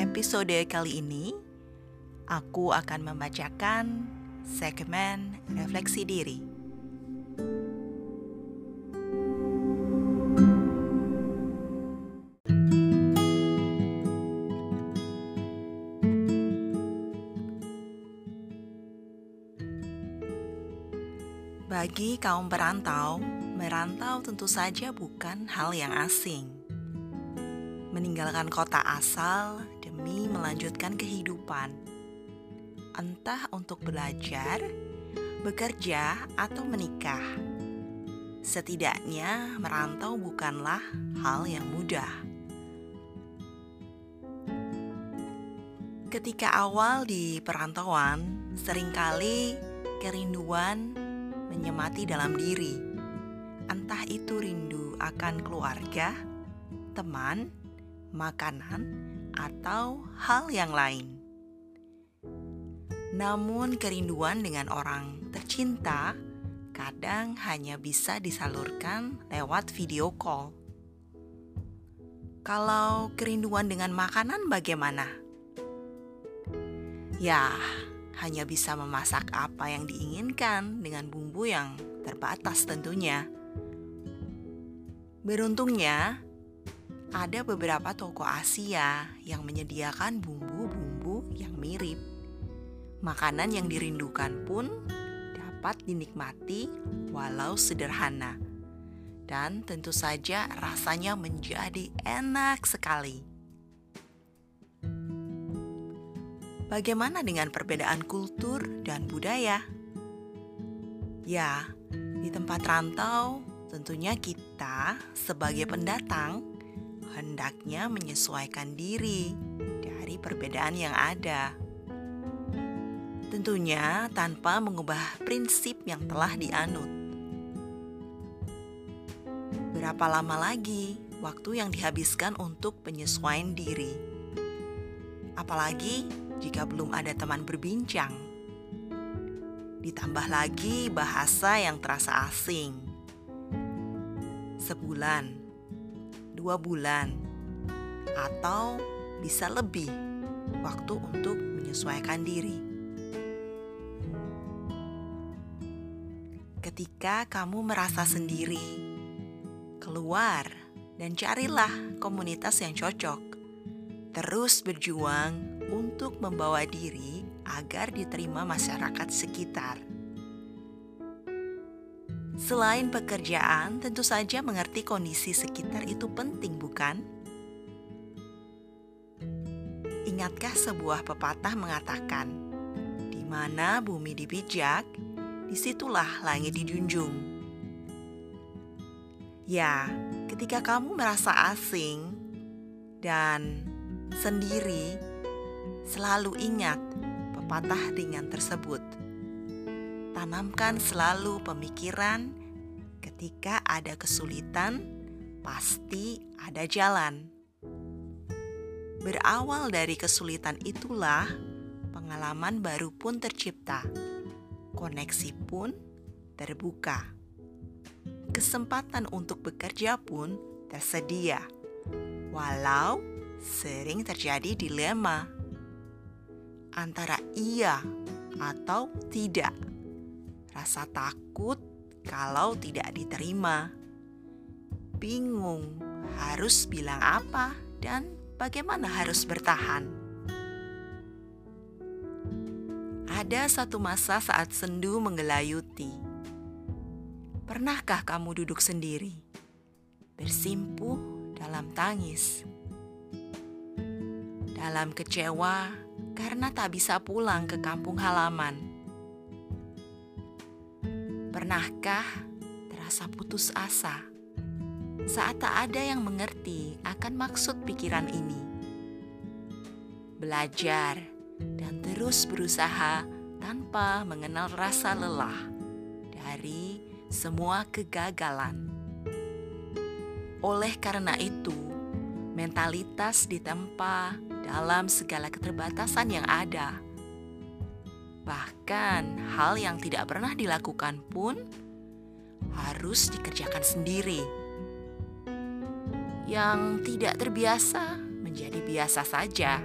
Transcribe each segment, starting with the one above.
episode kali ini aku akan membacakan segmen refleksi diri. Bagi kaum perantau, merantau tentu saja bukan hal yang asing. Meninggalkan kota asal demi melanjutkan kehidupan, entah untuk belajar, bekerja, atau menikah. Setidaknya, merantau bukanlah hal yang mudah. Ketika awal di perantauan, sering kali kerinduan menyemati dalam diri. Entah itu rindu akan keluarga, teman, makanan, atau hal yang lain. Namun, kerinduan dengan orang tercinta kadang hanya bisa disalurkan lewat video call. Kalau kerinduan dengan makanan, bagaimana? Ya, hanya bisa memasak apa yang diinginkan dengan bumbu yang terbatas tentunya. Beruntungnya, ada beberapa toko Asia yang menyediakan bumbu-bumbu yang mirip. Makanan yang dirindukan pun dapat dinikmati walau sederhana. Dan tentu saja rasanya menjadi enak sekali. Bagaimana dengan perbedaan kultur dan budaya? Ya, di tempat rantau, tentunya kita sebagai pendatang hendaknya menyesuaikan diri dari perbedaan yang ada. Tentunya tanpa mengubah prinsip yang telah dianut. Berapa lama lagi waktu yang dihabiskan untuk penyesuaian diri? Apalagi jika belum ada teman berbincang. Ditambah lagi bahasa yang terasa asing. Sebulan, dua bulan, atau bisa lebih waktu untuk menyesuaikan diri. Ketika kamu merasa sendiri, keluar dan carilah komunitas yang cocok. Terus berjuang untuk membawa diri agar diterima masyarakat sekitar. Selain pekerjaan, tentu saja mengerti kondisi sekitar itu penting, bukan? Ingatkah sebuah pepatah mengatakan, "Di mana bumi dipijak, di situlah langit dijunjung." Ya, ketika kamu merasa asing dan sendiri, Selalu ingat pepatah ringan tersebut. Tanamkan selalu pemikiran ketika ada kesulitan, pasti ada jalan. Berawal dari kesulitan itulah pengalaman baru pun tercipta, koneksi pun terbuka, kesempatan untuk bekerja pun tersedia, walau sering terjadi dilema antara iya atau tidak. Rasa takut kalau tidak diterima. Bingung harus bilang apa dan bagaimana harus bertahan. Ada satu masa saat sendu menggelayuti. Pernahkah kamu duduk sendiri, bersimpuh dalam tangis, dalam kecewa karena tak bisa pulang ke kampung halaman. Pernahkah terasa putus asa saat tak ada yang mengerti akan maksud pikiran ini? Belajar dan terus berusaha tanpa mengenal rasa lelah dari semua kegagalan. Oleh karena itu, mentalitas ditempa dalam segala keterbatasan yang ada. Bahkan hal yang tidak pernah dilakukan pun harus dikerjakan sendiri. Yang tidak terbiasa menjadi biasa saja,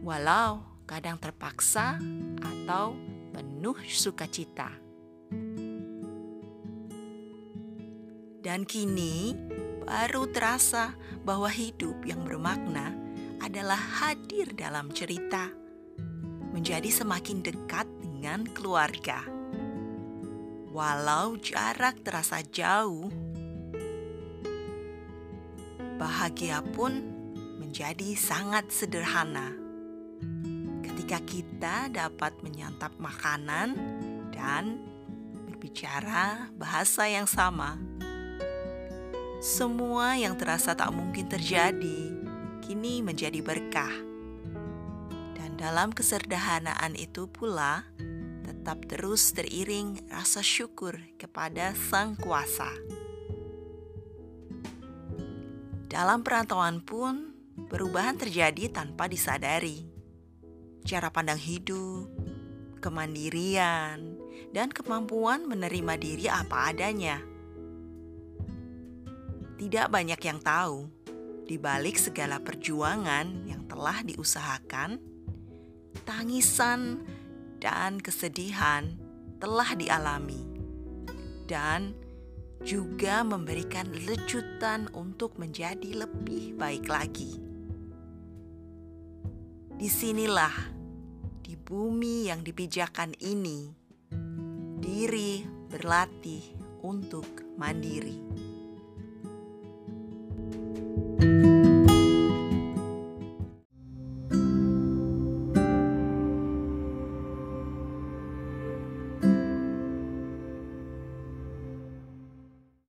walau kadang terpaksa atau penuh sukacita. Dan kini baru terasa bahwa hidup yang bermakna adalah hadir dalam cerita, menjadi semakin dekat dengan keluarga. Walau jarak terasa jauh, bahagia pun menjadi sangat sederhana ketika kita dapat menyantap makanan dan berbicara bahasa yang sama. Semua yang terasa tak mungkin terjadi kini menjadi berkah. Dalam kesederhanaan itu pula tetap terus teriring rasa syukur kepada Sang Kuasa. Dalam perantauan pun perubahan terjadi tanpa disadari. Cara pandang hidup, kemandirian, dan kemampuan menerima diri apa adanya tidak banyak yang tahu, di balik segala perjuangan yang telah diusahakan, tangisan dan kesedihan telah dialami, dan juga memberikan lecutan untuk menjadi lebih baik lagi. Di sinilah, di bumi yang dipijakan ini, diri berlatih untuk mandiri.